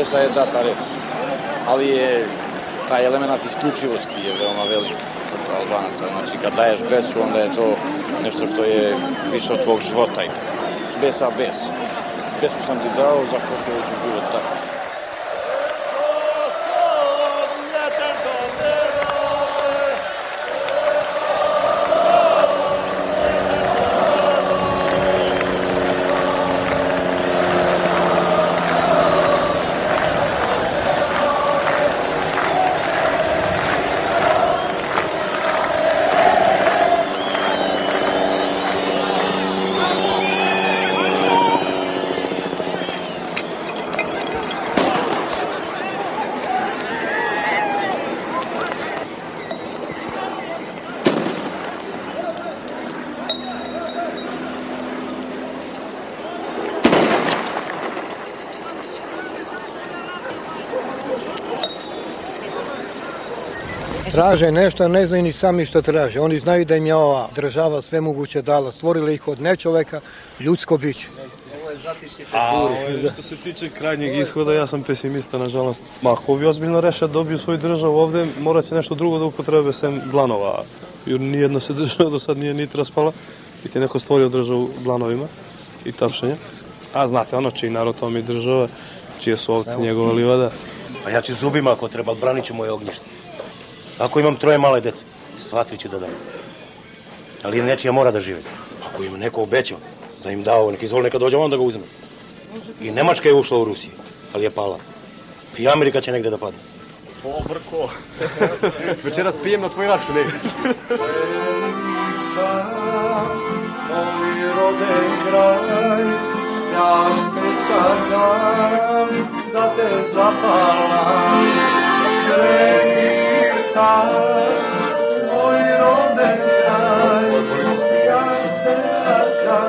besa je data reč. Ali je taj element isključivosti je veoma velik kod Albanaca. Znači, kad daješ besu, onda je to nešto što je više od tvog života. Besa bes. Besu sam ti dao za Kosovo ću život Traže nešto, ne znaju ni sami što traže. Oni znaju da im je ova država sve moguće dala. Stvorila ih od nečoveka, ljudsko biće. A što se tiče krajnjeg ishoda, ja sam pesimista, nažalost. Ma, ako vi ozbiljno reše da dobiju svoju državu ovde, morat će nešto drugo da upotrebe sem dlanova. Jer nijedna se država do sad nije nit raspala, i ti neko stvorio državu dlanovima i tapšenja. A znate, ono čiji narod to mi država, čije su ovci njegova livada. A ja ću zubima ako treba, branit ću moje ognjište. Ako imam troje male dece, svatri ću da dam. Ali nečija mora da žive. Ako im neko obećao da im dao, neka izvoli, neka dođe on da ga uzme. I Nemačka je ušla u Rusiju, ali je pala. I Amerika će negde da padne. O, brko. Večeras pijem na tvoj račun, ne? moj roden kraj, ja ste sakam da te zapalam. Krenica, moj roden kraj, ja sakam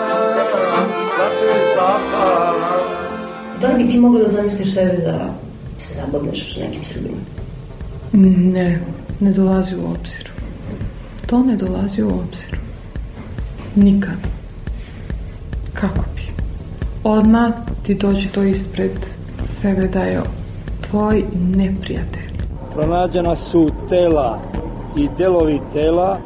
da te zapalam. Da li bi ti mogla da zamisliš sebe da se zabavljaš nekim Srbima? Ne, ne dolazi u obzir. To ne dolazi u obzir. Nikad. Kako bi? Odmah ti dođe to ispred sebe da je tvoj neprijatelj. Pronađena su tela i delovi tela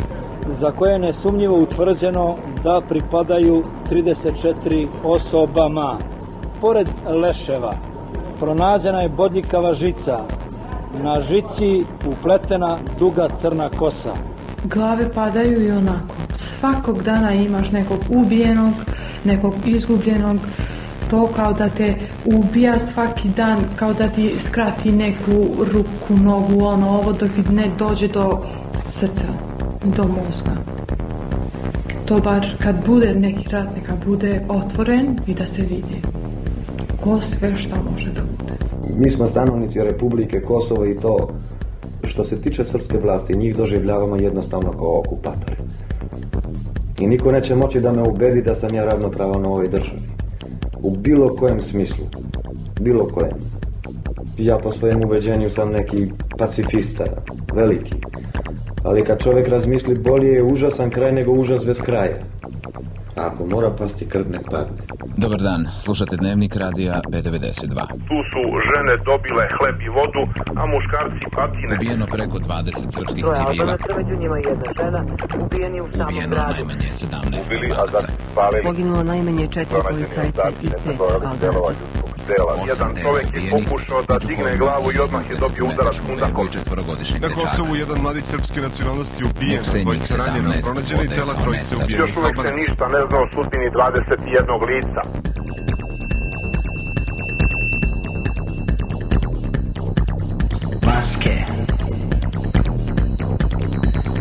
za koje je nesumnjivo utvrđeno da pripadaju 34 osobama. Pored leševa pronađena je bodljikava žica. Na žici upletena duga crna kosa. Glave padaju i onako. Svakog dana imaš nekog ubijenog, nekog izgubljenog, to kao da te ubija svaki dan, kao da ti skrati neku ruku, nogu, ono, ovo dok ne dođe do srca, do mozga. To bar kad bude neki rat, neka bude otvoren i da se vidi ko sve šta može da bude. Mi smo stanovnici Republike Kosovo i to što se tiče srpske vlasti, njih doživljavamo jednostavno kao okupatori. I niko neće moći da me ubedi da sam ja ravnopravan u ovoj državi. U bilo kojem smislu. Bilo kojem. Ja po svojem ubeđenju sam neki pacifista, veliki. Ali kad čovjek razmisli, bolje je užasan kraj nego užas bez kraja. A ako mora pasti krv, nek padne. Dobar dan, slušate Dnevnik radija B92. Tu su žene dobile hleb i vodu, a muškarci patine. Ubijeno preko 20 srpskih civila. Albanaca, među njima jedna žena, ubijeni u samom Ubijeno gradu. najmanje 17 Ubili, a zatim. Poginulo najmanje četiri policajca i pet Albanaca. Dela. Jedan čovjek je pokušao da digne glavu i odmah je dobio udarac kundakom. Na Kosovu jedan mladić srpske nacionalnosti ubijen, dvojica ranjena, pronađena i tela trojice ubijenih Još uvek se ništa ne zna o sudbini 21 lica. Maske.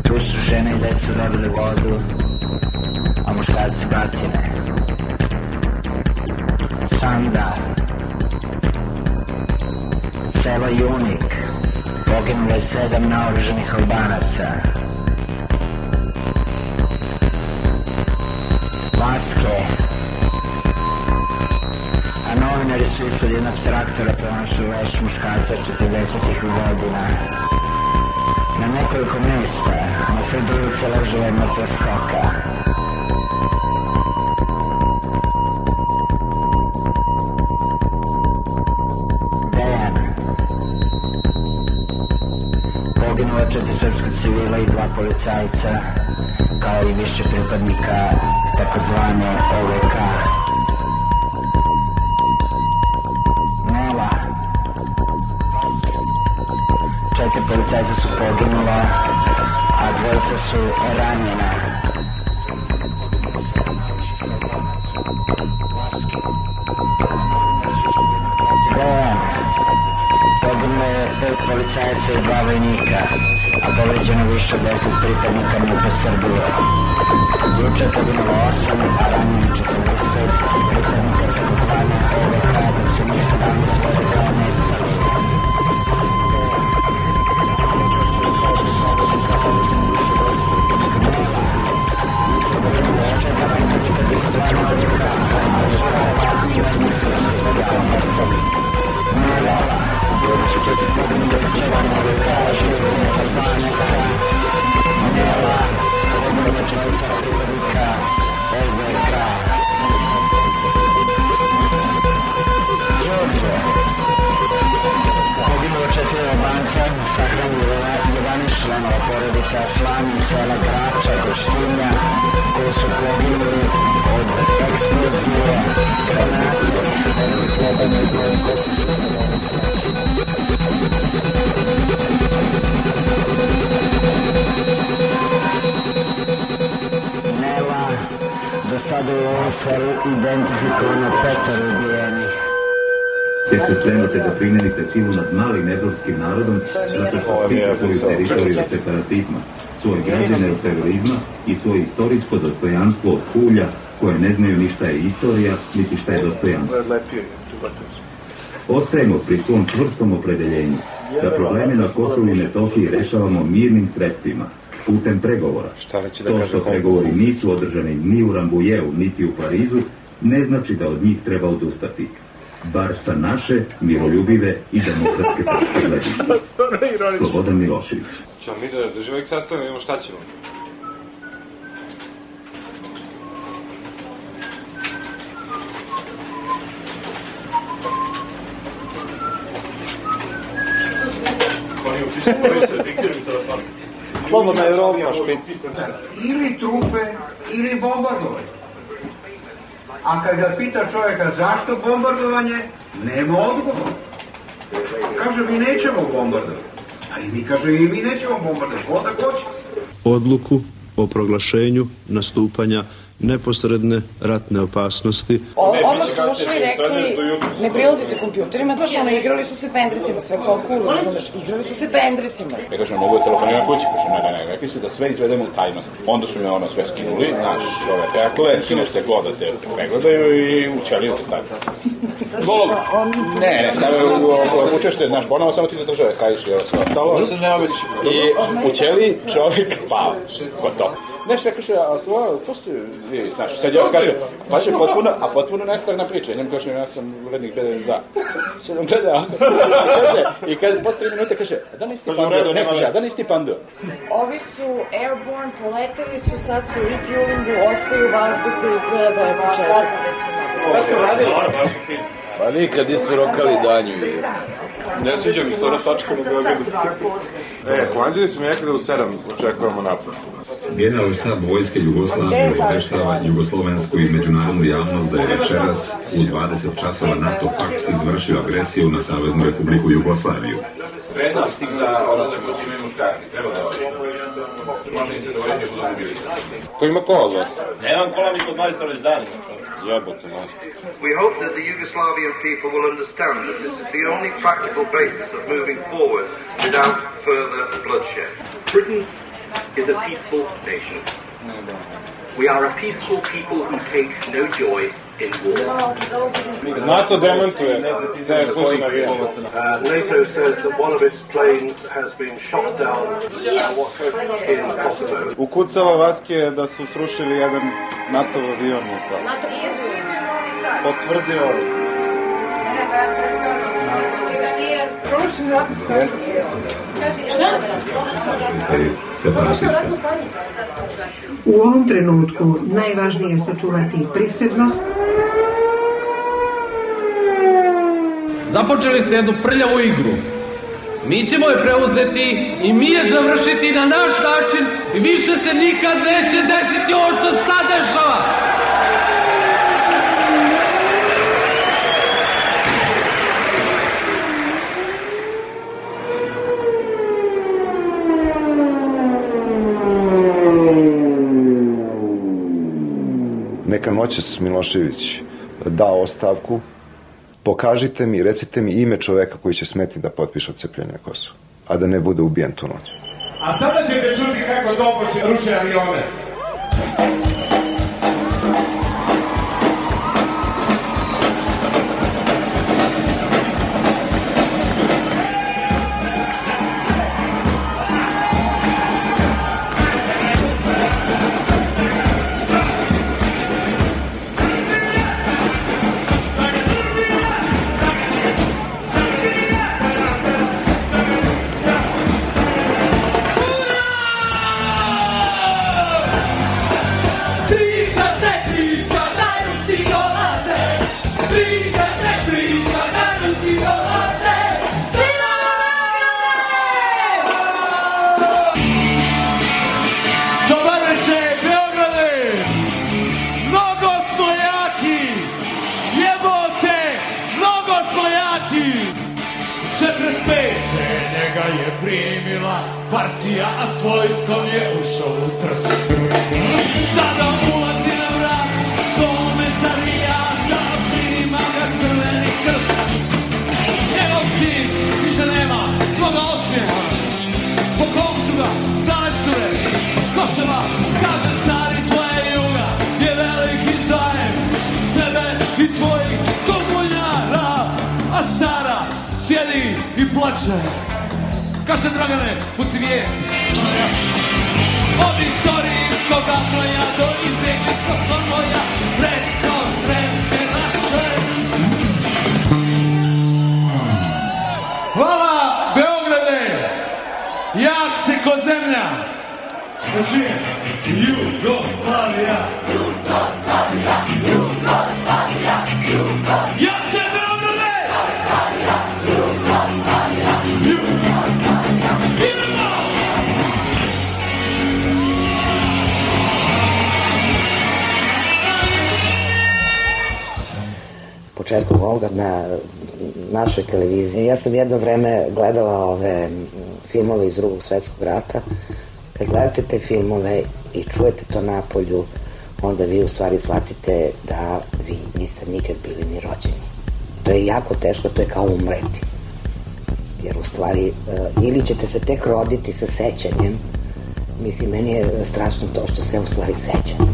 Tu su žene i deca dobili vodu, a muškarci batine. Sanda. Sela Junik. Poginulo je sedam naoruženih albanaca. Maske. A novinari su ispod jednog traktora pronašli leš muškarca 40-ih godina. Na nekoliko mjesta, na sred ulice ležela je mrtva. Poginulo četiri srpska civila i dva policajca, kao i više pripadnika takozvane OVK. Nela. Četiri policajca su poginula, a dvojica su ranjena. Dejan. Pet policajaca i dva vojnika, a povređeno više deset pripadnika MUP-a Srbije. Juče je poginulo osam, a ranjeno 45 je u ovom selu identifikovano petoro ubijenih. te se spremate da primenite silu nad malim evropskim narodom zato što štite svoju teritoriju od separatizma, svoje građane od terorizma i svoje istorijsko dostojanstvo od kulja koje ne znaju ni šta je istorija, niti šta je dostojanstvo. Ostajemo pri svom čvrstom opredeljenju da probleme na Kosovu i Metohiji rešavamo mirnim sredstvima, putem pregovora. To što pregovori nisu održani ni u Rambujeu, niti u Parizu, ne znači da od njih treba odustati. Bar sa naše, miroljubive i demokratske tačke gledišta. Slobodan Milošević. Ćemo mi da držimo uvijek sastavimo, vidimo šta ćemo. Slobodna Evropa, špic. Ili trupe, ili bombardovanje. A kad ga pita čovjeka zašto bombardovanje, nema odgovor. Kaže, mi nećemo bombardovati. A i mi kaže, i mi nećemo bombardovati. Onda hoće. odluku o proglašenju nastupanja neposredne ratne opasnosti. O, odmah su ušli i rekli, ne prilazite kompjuterima, znaš, ono, igrali su se pendricima, sve kao cool, razumeš, igrali su se pendricima. Ja kažem, mogu da telefoniram kući, kažem, ne, ne, ne, rekli su da sve izvedemo u tajnost. Onda su me ono sve skinuli, znaš, ove tekle, skineš se god da te pregledaju i u ćeliju stavi. Golog, ne, ne, stavi, učeš se, znaš, ponovo samo ti za države, kajiš i ovo sve ostalo. I u ćeliji čovjek spava, gotovo. Nešto ja kaže, a to, to ste vi, znaš, sad ja kaže, pa će potpuno, a potpuno nestarna priča. Ja njemu kažem, ja sam urednik B92. Sad on gleda, i kaže, i kaže, posle tri minute kaže, a da nisi ti Kaže, u pandu? redu, Ne, kaže, a da nisi ti pandu? Ovi su airborne, poleteli su, sad su u refuelingu, ostaju u vazduhu, izgleda da je početak. Pa nikad nisu rokali danju. je. Ne sviđa mi se ona tačka na Beogradu. E, Holandjeri su mi rekli da u 7 očekujemo napad. Generalni štab Vojske Jugoslavije obeštava jugoslovensku i međunarodnu javnost da je večeras u 20 časova NATO pakt izvršio agresiju na Saveznu republiku Jugoslaviju. Prednosti za ono za koji imaju muškarci, treba da ovaj. Može im se dovoljiti budu ubili. Ko ima kola od vas? Nemam kola mi kod majstora već danima. Majstor. We hope that the Yugoslavian people will understand that this is the only practical basis of moving forward without further bloodshed. Britain is a peaceful nation. We are a peaceful people who take no joy. NATO demantuje da je navijanje. Uh, NATO says that one of its planes has been shot down in Kosovo. Ukucava Vaske da su srušili jedan NATO avion u to. Potvrdio. Stanje. Šta? U ovom trenutku najvažnije je sačuvati prisebnost, Započeli ste jednu prljavu igru. Mi ćemo je preuzeti i mi je završiti na naš način i više se nikad neće desiti ovo što sad dešava. Neka noćas Milošević da ostavku, pokažite mi, recite mi ime čoveka koji će smeti da potpiše odcepljenje Kosova, a da ne bude ubijen tu noć. A sada ćete čuti kako dobro ruše avione. Partija, a s vojskom je ušao u trst. Sada ulazi na vrat komesarijata, prima ga crveni krst. Njegov sin više nema svoga osmijeha. Po kom su ga stare cure skoševa, kaže stari tvoje juga je veliki zajem. Tebe i tvojih komunjara, a stara sjedi i plače. Kaže Dragane, pusti vijesti. Od istorijskog apnoja do izbjegličkog konvoja preko sremske naše. Hvala Beograde! Jak si ko zemlja! Drži! Jugoslavija! Jugoslavija! Jugoslavija! Jugoslavija! Početkom ovoga na našoj televiziji. Ja sam jedno vreme gledala ove filmove iz drugog svetskog rata. Kad gledate te filmove i čujete to napolju, onda vi u stvari shvatite da vi niste nikad bili ni rođeni. To je jako teško, to je kao umreti. Jer u stvari, uh, ili ćete se tek roditi sa sećanjem, mislim, meni je strašno to što se u stvari sećam.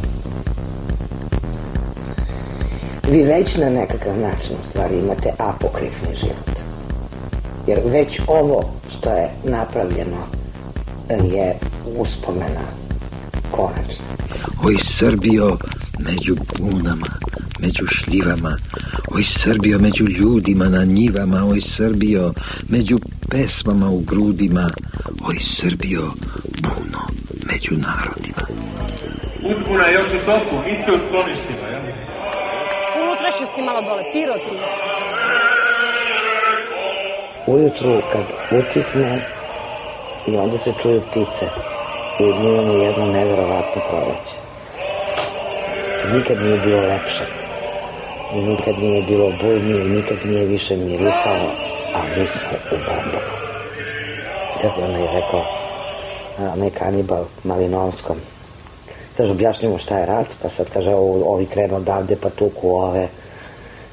Vi već na nekakav način u stvari imate apokrifni život. Jer već ovo što je napravljeno je uspomena konačna. Oj Srbijo među bunama, među šljivama, oj Srbijo među ljudima na njivama, oj Srbijo među pesmama u grudima, oj Srbijo buno među narodima. Uzbuna još u toku, vi ste u skloništima, Unutrašnjosti malo dole, piroti. Ujutru kad utihne i onda se čuju ptice i mi imamo jedno neverovatno proleće. To nikad nije bilo lepše i nikad nije bilo bujnije i nikad nije više mirisalo, a mi smo u bombama. Kako on je rekao, onaj kanibal Malinovskom, kaže, objašnjamo šta je rat, pa sad kaže, ovi krenu odavde, pa tuku ove,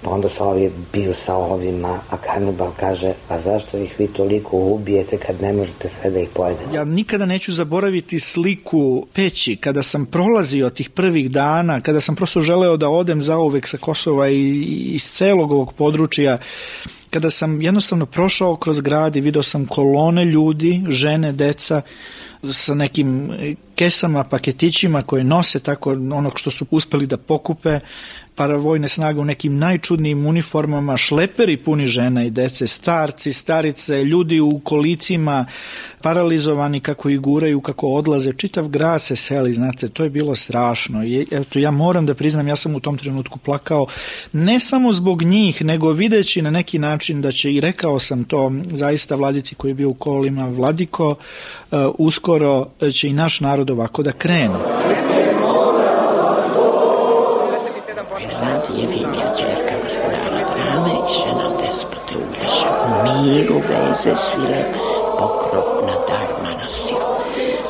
pa onda sa ovi biju sa ovima, a kanibal kaže, a zašto ih vi toliko ubijete kad ne možete sve da ih pojedete? Ja nikada neću zaboraviti sliku peći kada sam prolazio tih prvih dana, kada sam prosto želeo da odem zauvek sa Kosova i iz celog ovog područja, kada sam jednostavno prošao kroz grad i video sam kolone ljudi, žene, deca, sa nekim kesama, paketićima koje nose tako onog što su uspeli da pokupe, paravojne snage u nekim najčudnijim uniformama, šleperi puni žena i dece, starci, starice, ljudi u kolicima, paralizovani kako ih guraju, kako odlaze, čitav grad se seli, znate, to je bilo strašno. I, eto, ja moram da priznam, ja sam u tom trenutku plakao, ne samo zbog njih, nego videći na neki način da će, i rekao sam to zaista vladici koji je bio u kolima, Vladiko, uh, uskoro će i naš narod ovako da krene. Jevinja čerka gospodara drame i žena u miru veze svile pokrov na dar manastiru.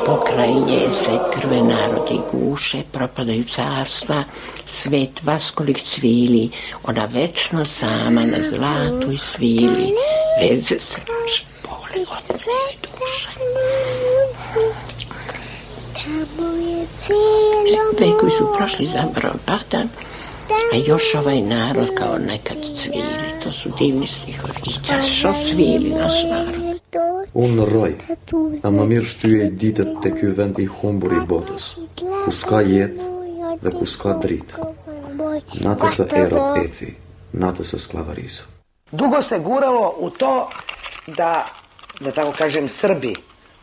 Pokraj nje se krve narodi guše, propadaju carstva, svet vaskolik cvili, ona večno sama na zlatu svili, veze se naše boli od duše. Vekovi su prošli zamorom padan, a još ovaj narod kao nekad cvili, to su divni stihovi. I zašto cvili naš narod? On raj, ama mirstyje ditët të ky vend i humbur i botës, ku s'ka jetë dhe ku s'ka dritë. Natës e era eci, natës e sklavarisë. Dugo se guralo u to da, da tako kažem, Srbi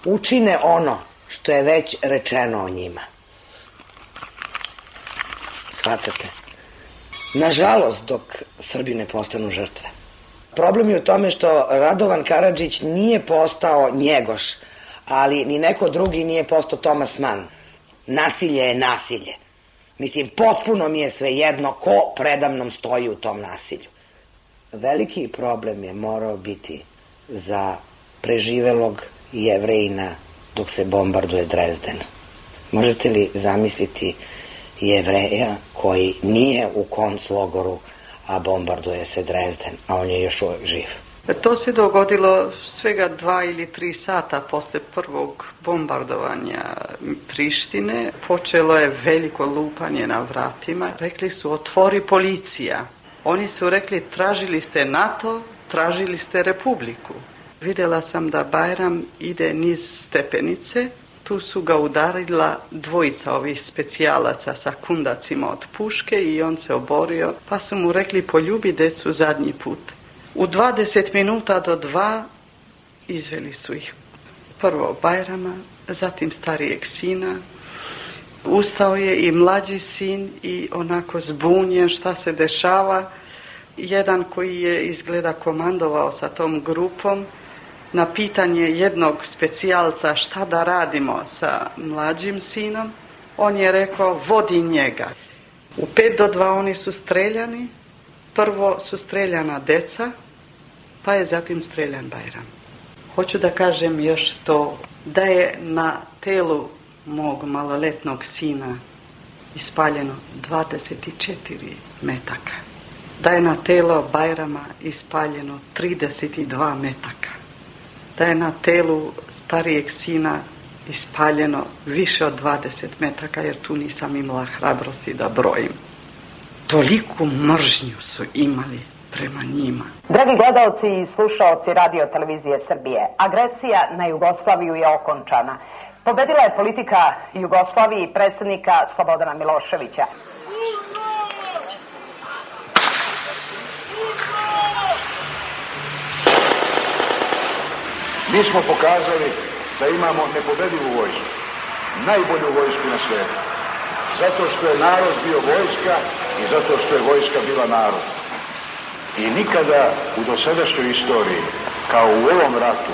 učine ono što je već rečeno o njima. Shvatate? Nažalost, dok Srbi ne postanu žrtve. Problem je u tome što Radovan Karadžić nije postao njegoš, ali ni neko drugi nije postao Tomas Mann. Nasilje je nasilje. Mislim, potpuno mi je sve jedno ko predamnom stoji u tom nasilju. Veliki problem je morao biti za preživelog jevrejina dok se bombarduje Drezden. Možete li zamisliti jevreja koji nije u konclogoru, a bombarduje se Drezden, a on je još uvek živ. To se dogodilo svega dva ili tri sata posle prvog bombardovanja Prištine. Počelo je veliko lupanje na vratima. Rekli su otvori policija. Oni su rekli tražili ste NATO, tražili ste Republiku. Videla sam da Bajram ide niz stepenice tu su ga udarila dvojica ovih specijalaca sa kundacima od puške i on se oborio, pa su mu rekli poljubi decu zadnji put. U 20 minuta do dva izveli su ih. Prvo Bajrama, zatim starijeg sina, Ustao je i mlađi sin i onako zbunjen šta se dešava. Jedan koji je izgleda komandovao sa tom grupom, na pitanje jednog specijalca šta da radimo sa mlađim sinom, on je rekao vodi njega. U pet do dva oni su streljani, prvo su streljana deca, pa je zatim streljan Bajram. Hoću da kažem još to, da je na telu mog maloletnog sina ispaljeno 24 metaka. Da je na telo Bajrama ispaljeno 32 metaka da je na telu starijeg sina ispaljeno više od 20 metaka, jer tu nisam imala hrabrosti da brojim. Toliku mržnju su imali prema njima. Dragi gledalci i slušaoci radio televizije Srbije, agresija na Jugoslaviju je okončana. Pobedila je politika Jugoslavije i predsednika Slobodana Miloševića. Mi smo pokazali da imamo nepobedivu vojsku, najbolju vojsku na svijetu. Zato što je narod bio vojska i zato što je vojska bila narod. I nikada u dosadašnjoj istoriji, kao u ovom ratu,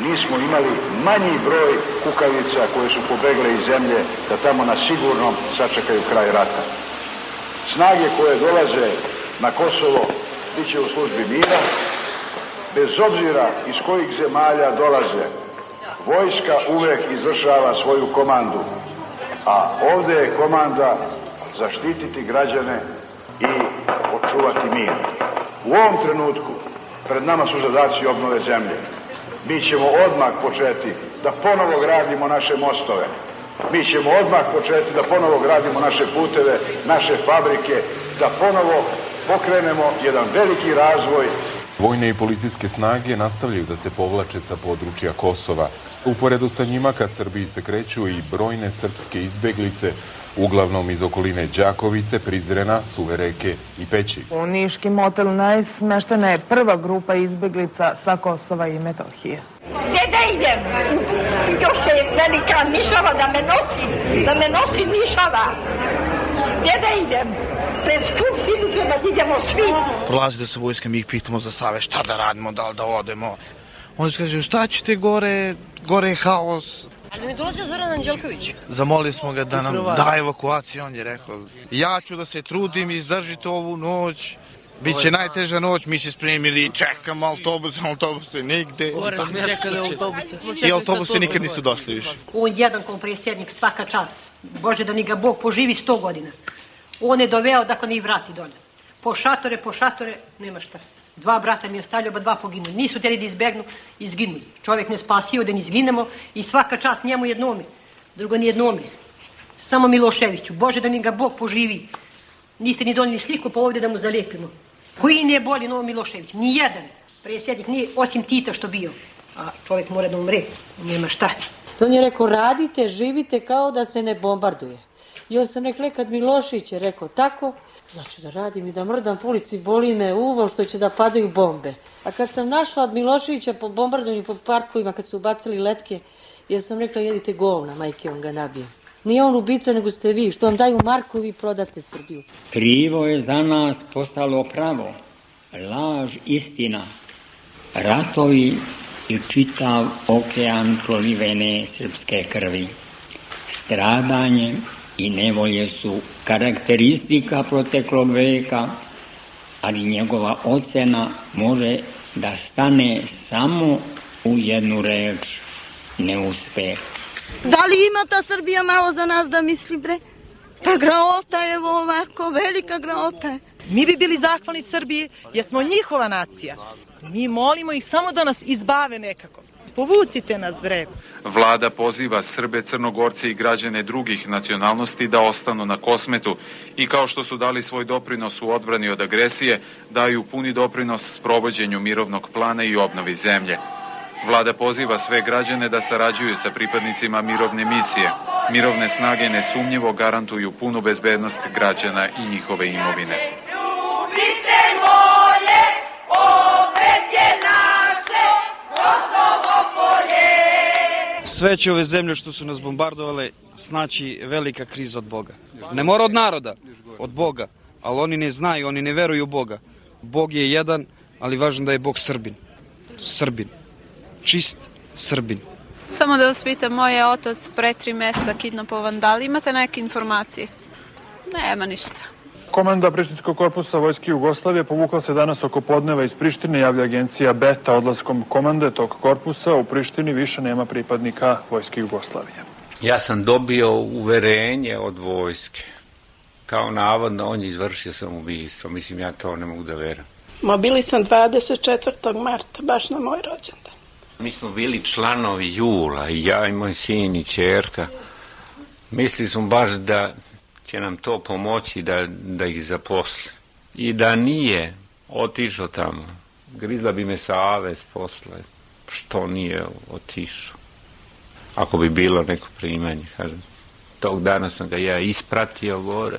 nismo imali manji broj kukavica koje su pobegle iz zemlje da tamo na sigurnom sačekaju kraj rata. Snage koje dolaze na Kosovo bit će u službi mira, bez obzira iz kojih zemalja dolaze, vojska uvek izvršava svoju komandu, a ovde je komanda zaštititi građane i očuvati mir. U ovom trenutku pred nama su zadaci obnove zemlje. Mi ćemo odmah početi da ponovo gradimo naše mostove. Mi ćemo odmah početi da ponovo gradimo naše puteve, naše fabrike, da ponovo pokrenemo jedan veliki razvoj Vojne i policijske snage nastavljaju da se povlače sa područja Kosova. Uporedu sa njima ka Srbiji se kreću i brojne srpske izbeglice, uglavnom iz okoline Đakovice, Prizrena, Suvereke i Peći. U Niški motel najsmeštena je prva grupa izbeglica sa Kosova i Metohije. Gdje da idem? Još je velika nišava da me nosi, da me nosi nišava. Gdje da idem? Pred skupštinu treba da idemo svi. Prolazite sa vojskom i ih pitamo za save šta da radimo, da li da odemo. Oni su kažu šta ćete gore, gore je haos. Ali mi dolazio Zoran Anđelković. Zamolili smo ga da nam da evakuaciju, on je rekao ja ću da se trudim, izdržite ovu noć. Biće najteža noć, mi se spremili čekamo autobuse, autobuse nigde. Čekali autobuse. I autobuse nikad nisu došli više. On jedan kao predsjednik svaka čas. Bože da ni ga Bog poživi sto godina. On je doveo da ni vrati dolje. Po šatore, po šatore, nema šta. Dva brata mi je ostavljao, ba dva poginuli. Nisu tjeli da izbegnu, izginuli. Čovjek ne spasio da ni izginemo i svaka čast njemu jednome. Drugo ni jednome. Samo Miloševiću. Bože da ni ga Bog poživi. Niste ni donijeli sliku pa ovdje da mu zalijepimo. Koji ne boli Novo Milošević? Ni jedan. Predsjednik nije osim Tita što bio. A čovjek mora da umre. Nema šta. On je rekao, radite, živite kao da se ne bombarduje. I ja sam rekla, kad Milošić je rekao tako, ja ću da radim i da mrdam po ulici, boli me uvo što će da padaju bombe. A kad sam našla od Miloševića po bombardovanju po parkovima, kad su ubacili letke, ja sam rekla, jedite govna, majke, on ga nabije. Nije on ubica, nego ste vi, što vam daju Markovi vi prodate Srbiju. Krivo je za nas postalo pravo, laž istina, ratovi i čitav okean prolivene srpske krvi. Stradanje i nevolje su karakteristika proteklog veka, ali njegova ocena može da stane samo u jednu reč, neuspeh. Da li ima ta Srbija malo za nas da misli, bre? Pa graota je ovako, velika graota je. Mi bi bili zahvalni Srbiji jer smo njihova nacija. Mi molimo ih samo da nas izbave nekako. Povucite nas, bre. Vlada poziva Srbe, Crnogorce i građane drugih nacionalnosti da ostanu na kosmetu i kao što su dali svoj doprinos u odbrani od agresije, daju puni doprinos sprovođenju mirovnog plana i obnovi zemlje. Vlada poziva sve građane da sarađuju sa pripadnicima mirovne misije. Mirovne snage nesumnjivo garantuju punu bezbednost građana i njihove imovine. Ljubite moje, opet je naše Kosovo polje. Sve će ove zemlje što su nas bombardovale snaći velika kriza od Boga. Ne mora od naroda, od Boga, ali oni ne znaju, oni ne veruju u Boga. Bog je jedan, ali važno da je Bog Srbin. Srbin čist Srbin. Samo da vas pitam, moj je otac pre tri meseca kidnapovan, da li imate neke informacije? Nema ništa. Komanda Prištinskog korpusa Vojske Jugoslavije povukla se danas oko podneva iz Prištine, javlja agencija Beta odlaskom komande tog korpusa. U Prištini više nema pripadnika Vojske Jugoslavije. Ja sam dobio uverenje od vojske. Kao navodno, on je izvršio samoubistvo. Mislim, ja to ne mogu da veram. Ma bili sam 24. marta, baš na moj rođendan. Mi smo bili članovi Jula, ja i moj sin i čerka. Mislili smo baš da će nam to pomoći da, da ih zaposli. I da nije otišao tamo, grizla bi me sa Aves posle, što nije otišao. Ako bi bilo neko primanje, kažem. Tog dana sam ga ja ispratio gore,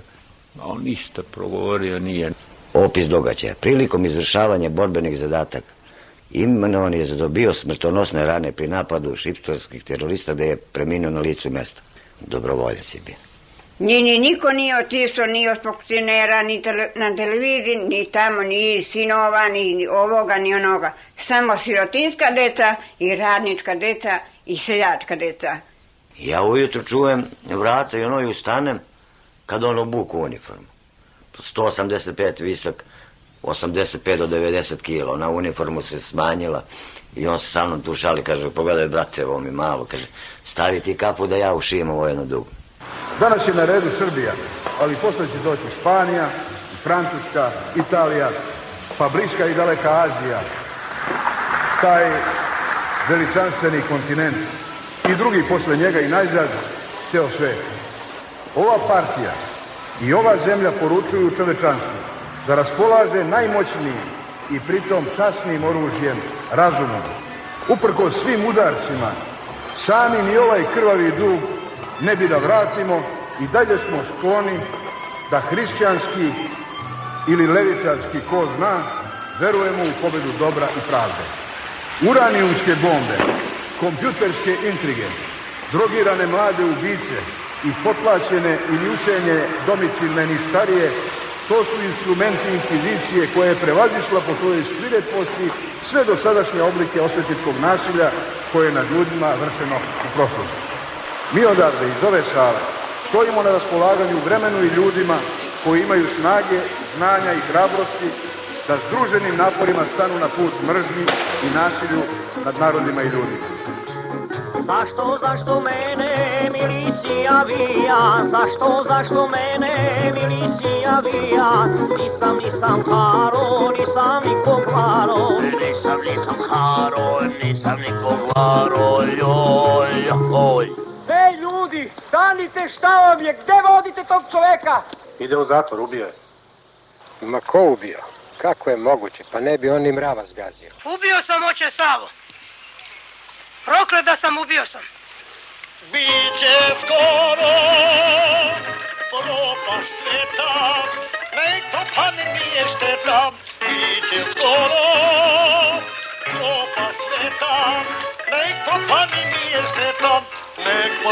a on ništa progovorio nije. Opis događaja. Prilikom izvršavanja borbenih zadataka imenovan je zadobio smrtonosne rane pri napadu šiptarskih terorista da je preminuo na licu mesta. Dobrovoljac je bio. Ni, ni, niko nije otišao ni od funkcionera, ni tele, na televiziji, ni tamo, ni sinova, ni ovoga, ni onoga. Samo sirotinska deca i radnička deca i seljačka deca. Ja ujutro čujem vrata i ono i ustanem kad on obuku uniformu. 185 visok, 85 do 90 kilo, na uniformu se smanjila i on se sa mnom tu šali, kaže, pogledaj brate, ovo mi malo, kaže, stavi ti kapu da ja ušijem ovo jedno dugo. Danas je na redu Srbija, ali posle će doći Španija, Francuska, Italija, pa bliska i daleka Azija, taj veličanstveni kontinent i drugi posle njega i najzad ceo svet. Ova partija i ova zemlja poručuju čovečanstvu da raspolaže najmoćnijim i pritom časnim oružjem razumom. Uprko svim udarcima, sami ni ovaj krvavi dug ne bi da vratimo i dalje smo skloni da hrišćanski ili levičarski ko zna, verujemo u pobedu dobra i pravde. Uranijumske bombe, kompjuterske intrige, drogirane mlade ubice i potlačene ili učenje domicilne ni starije, to su instrumenti inkvizicije koje je prevazišla po svojoj svireposti sve do sadašnje oblike osvetničkog nasilja koje je nad ljudima vršeno u prošlosti. Mi odavde iz ove sale stojimo na raspolaganju vremenu i ljudima koji imaju snage, znanja i hrabrosti da združenim naporima stanu na put mržnji i nasilju nad narodima i ljudima. Zašto, zašto mene milicija vija? Zašto, zašto mene milicija vija? Nisam, nisam haro, nisam nikom hvaro. Nisam, nisam haro, nisam nikom hvaro, joj, joj. Ljudi, stanite, šta vam je? Gde vodite tog čoveka? Ide u zatvor, ubio je. Ma ko ubio? Kako je moguće? Pa ne bi on ni mrava zgazio. Ubio sam oče Savo. Proklet da sam ubio sam. Biće skoro propast sveta, nek propadne mi je šteta. Biće skoro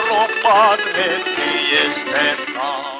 propadne mi je šteta,